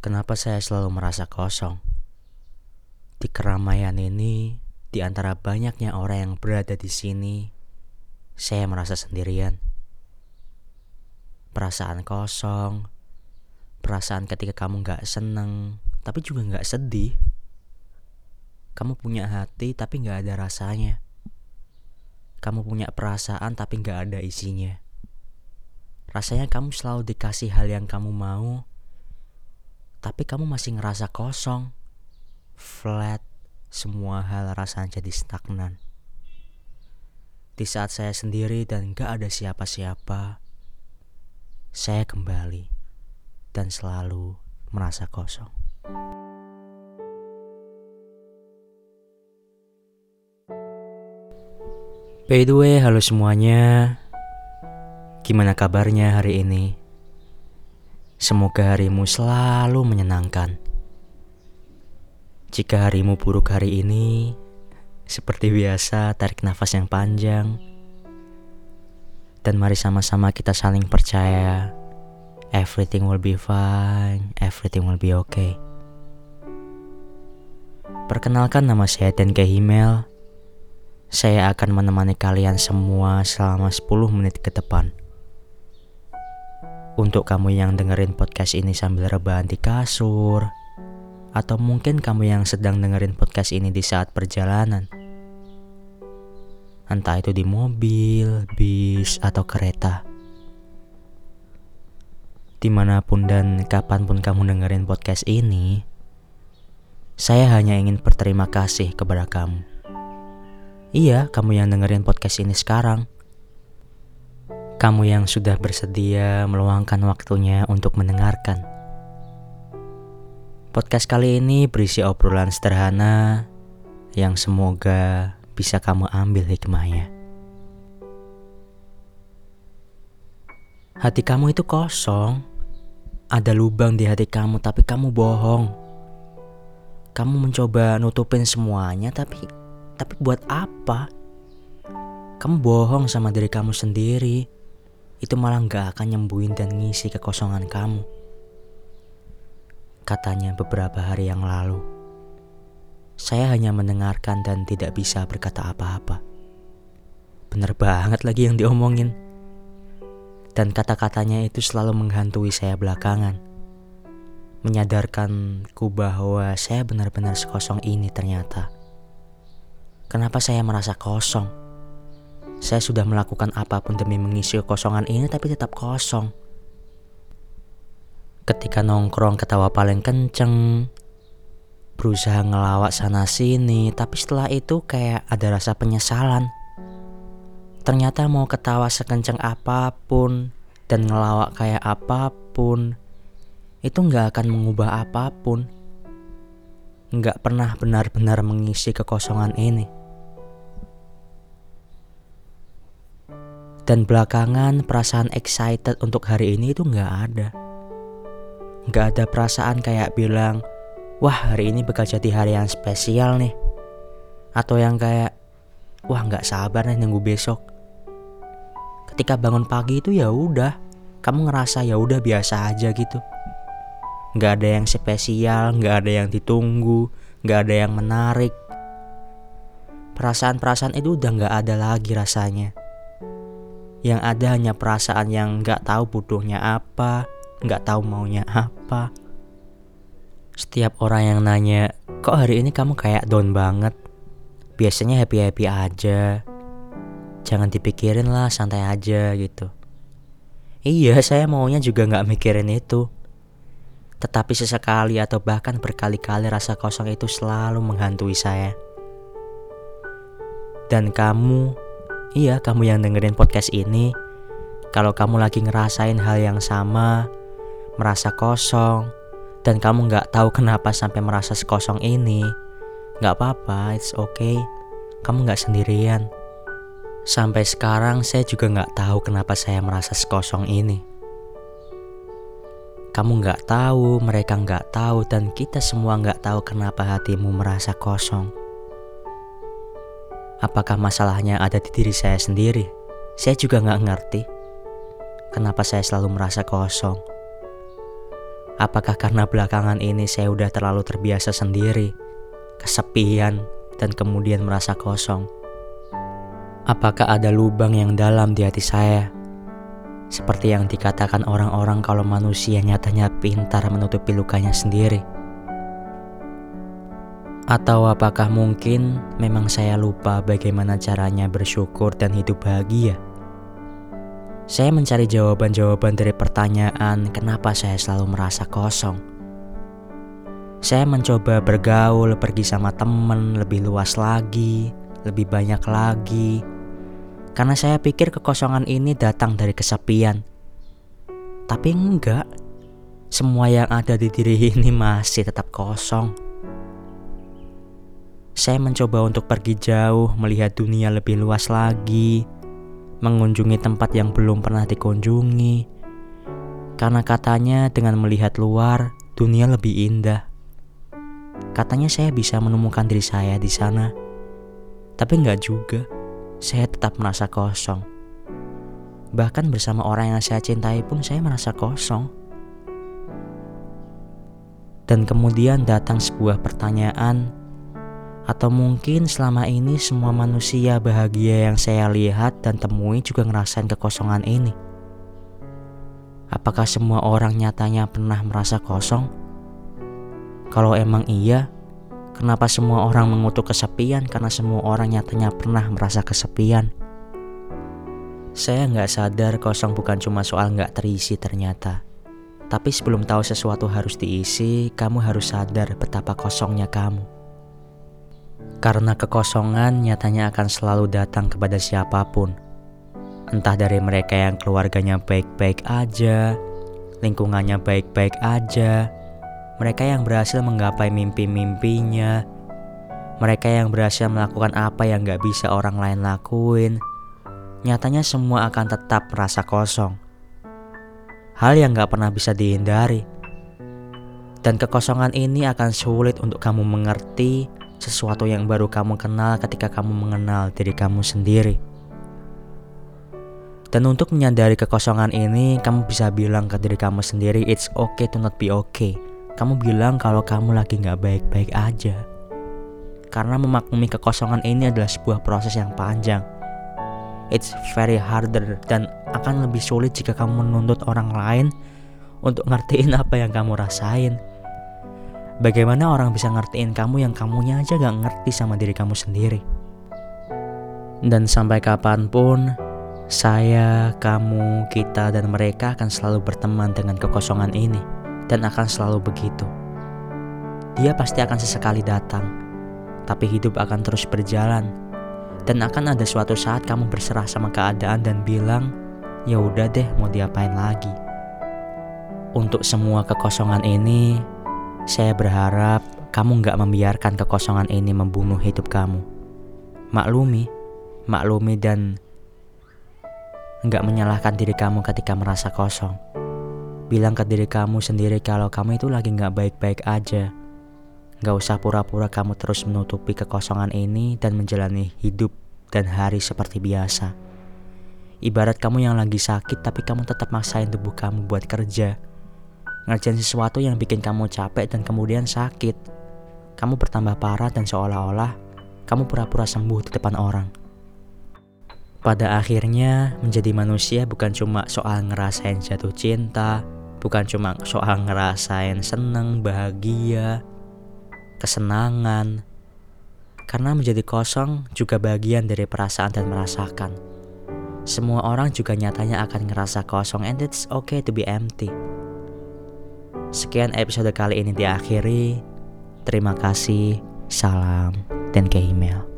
Kenapa saya selalu merasa kosong? Di keramaian ini, di antara banyaknya orang yang berada di sini, saya merasa sendirian. Perasaan kosong, perasaan ketika kamu gak seneng, tapi juga gak sedih. Kamu punya hati tapi gak ada rasanya. Kamu punya perasaan tapi gak ada isinya. Rasanya kamu selalu dikasih hal yang kamu mau, tapi kamu masih ngerasa kosong, flat, semua hal rasanya jadi stagnan. Di saat saya sendiri dan gak ada siapa-siapa, saya kembali dan selalu merasa kosong. By the way, halo semuanya. Gimana kabarnya hari ini? Semoga harimu selalu menyenangkan. Jika harimu buruk hari ini, seperti biasa, tarik nafas yang panjang, dan mari sama-sama kita saling percaya. Everything will be fine, everything will be okay. Perkenalkan nama saya Denke Himel. Saya akan menemani kalian semua selama 10 menit ke depan. Untuk kamu yang dengerin podcast ini sambil rebahan di kasur, atau mungkin kamu yang sedang dengerin podcast ini di saat perjalanan, entah itu di mobil, bis, atau kereta. Di mana pun dan kapan pun kamu dengerin podcast ini, saya hanya ingin berterima kasih kepada kamu. Iya, kamu yang dengerin podcast ini sekarang. Kamu yang sudah bersedia meluangkan waktunya untuk mendengarkan. Podcast kali ini berisi obrolan sederhana yang semoga bisa kamu ambil hikmahnya. Hati kamu itu kosong. Ada lubang di hati kamu tapi kamu bohong. Kamu mencoba nutupin semuanya tapi tapi buat apa? Kamu bohong sama diri kamu sendiri itu malah gak akan nyembuhin dan ngisi kekosongan kamu. Katanya beberapa hari yang lalu, saya hanya mendengarkan dan tidak bisa berkata apa-apa. Bener banget lagi yang diomongin. Dan kata-katanya itu selalu menghantui saya belakangan. Menyadarkanku bahwa saya benar-benar sekosong ini ternyata. Kenapa saya merasa kosong? Saya sudah melakukan apa pun demi mengisi kekosongan ini tapi tetap kosong. Ketika nongkrong ketawa paling kenceng, berusaha ngelawak sana sini, tapi setelah itu kayak ada rasa penyesalan. Ternyata mau ketawa sekenceng apa pun dan ngelawak kayak apa pun, itu nggak akan mengubah apa pun. Nggak pernah benar-benar mengisi kekosongan ini. Dan belakangan perasaan excited untuk hari ini itu nggak ada. Nggak ada perasaan kayak bilang, wah hari ini bakal jadi hari yang spesial nih. Atau yang kayak, wah nggak sabar nih nunggu besok. Ketika bangun pagi itu ya udah, kamu ngerasa ya udah biasa aja gitu. Nggak ada yang spesial, nggak ada yang ditunggu, nggak ada yang menarik. Perasaan-perasaan itu udah nggak ada lagi rasanya yang ada hanya perasaan yang nggak tahu butuhnya apa, nggak tahu maunya apa. Setiap orang yang nanya, kok hari ini kamu kayak down banget? Biasanya happy-happy aja. Jangan dipikirin lah, santai aja gitu. Iya, saya maunya juga nggak mikirin itu. Tetapi sesekali atau bahkan berkali-kali rasa kosong itu selalu menghantui saya. Dan kamu Iya, kamu yang dengerin podcast ini, kalau kamu lagi ngerasain hal yang sama, merasa kosong, dan kamu nggak tahu kenapa sampai merasa sekosong ini, nggak apa-apa, it's okay. Kamu nggak sendirian. Sampai sekarang saya juga nggak tahu kenapa saya merasa sekosong ini. Kamu nggak tahu, mereka nggak tahu, dan kita semua nggak tahu kenapa hatimu merasa kosong. Apakah masalahnya ada di diri saya sendiri? Saya juga nggak ngerti. Kenapa saya selalu merasa kosong? Apakah karena belakangan ini saya udah terlalu terbiasa sendiri, kesepian, dan kemudian merasa kosong? Apakah ada lubang yang dalam di hati saya? Seperti yang dikatakan orang-orang kalau manusia nyatanya pintar menutupi lukanya sendiri. Atau apakah mungkin memang saya lupa bagaimana caranya bersyukur dan hidup bahagia? Saya mencari jawaban-jawaban dari pertanyaan kenapa saya selalu merasa kosong. Saya mencoba bergaul, pergi sama temen lebih luas lagi, lebih banyak lagi. Karena saya pikir kekosongan ini datang dari kesepian. Tapi enggak. Semua yang ada di diri ini masih tetap kosong. Saya mencoba untuk pergi jauh, melihat dunia lebih luas lagi, mengunjungi tempat yang belum pernah dikunjungi. Karena katanya dengan melihat luar, dunia lebih indah. Katanya saya bisa menemukan diri saya di sana. Tapi nggak juga. Saya tetap merasa kosong. Bahkan bersama orang yang saya cintai pun saya merasa kosong. Dan kemudian datang sebuah pertanyaan atau mungkin selama ini semua manusia bahagia yang saya lihat dan temui juga ngerasain kekosongan ini. Apakah semua orang nyatanya pernah merasa kosong? Kalau emang iya, kenapa semua orang mengutuk kesepian karena semua orang nyatanya pernah merasa kesepian? Saya nggak sadar kosong bukan cuma soal nggak terisi ternyata. Tapi sebelum tahu sesuatu harus diisi, kamu harus sadar betapa kosongnya kamu. Karena kekosongan nyatanya akan selalu datang kepada siapa pun. Entah dari mereka yang keluarganya baik-baik aja, lingkungannya baik-baik aja, mereka yang berhasil menggapai mimpi-mimpinya, mereka yang berhasil melakukan apa yang gak bisa orang lain lakuin, nyatanya semua akan tetap merasa kosong. Hal yang gak pernah bisa dihindari. Dan kekosongan ini akan sulit untuk kamu mengerti sesuatu yang baru kamu kenal ketika kamu mengenal diri kamu sendiri. Dan untuk menyadari kekosongan ini, kamu bisa bilang ke diri kamu sendiri, it's okay to not be okay. Kamu bilang kalau kamu lagi gak baik-baik aja. Karena memaklumi kekosongan ini adalah sebuah proses yang panjang. It's very harder dan akan lebih sulit jika kamu menuntut orang lain untuk ngertiin apa yang kamu rasain. Bagaimana orang bisa ngertiin kamu yang kamunya aja gak ngerti sama diri kamu sendiri? Dan sampai kapan pun, saya, kamu, kita, dan mereka akan selalu berteman dengan kekosongan ini, dan akan selalu begitu. Dia pasti akan sesekali datang, tapi hidup akan terus berjalan, dan akan ada suatu saat kamu berserah sama keadaan dan bilang, "Ya udah deh, mau diapain lagi?" Untuk semua kekosongan ini, saya berharap kamu nggak membiarkan kekosongan ini membunuh hidup kamu. Maklumi, maklumi dan nggak menyalahkan diri kamu ketika merasa kosong. Bilang ke diri kamu sendiri kalau kamu itu lagi nggak baik-baik aja. Nggak usah pura-pura kamu terus menutupi kekosongan ini dan menjalani hidup dan hari seperti biasa. Ibarat kamu yang lagi sakit tapi kamu tetap maksain tubuh kamu buat kerja ngerjain sesuatu yang bikin kamu capek dan kemudian sakit. Kamu bertambah parah dan seolah-olah kamu pura-pura sembuh di depan orang. Pada akhirnya, menjadi manusia bukan cuma soal ngerasain jatuh cinta, bukan cuma soal ngerasain seneng, bahagia, kesenangan. Karena menjadi kosong juga bagian dari perasaan dan merasakan. Semua orang juga nyatanya akan ngerasa kosong and it's okay to be empty. Sekian episode kali ini diakhiri. Terima kasih, salam, dan ke email.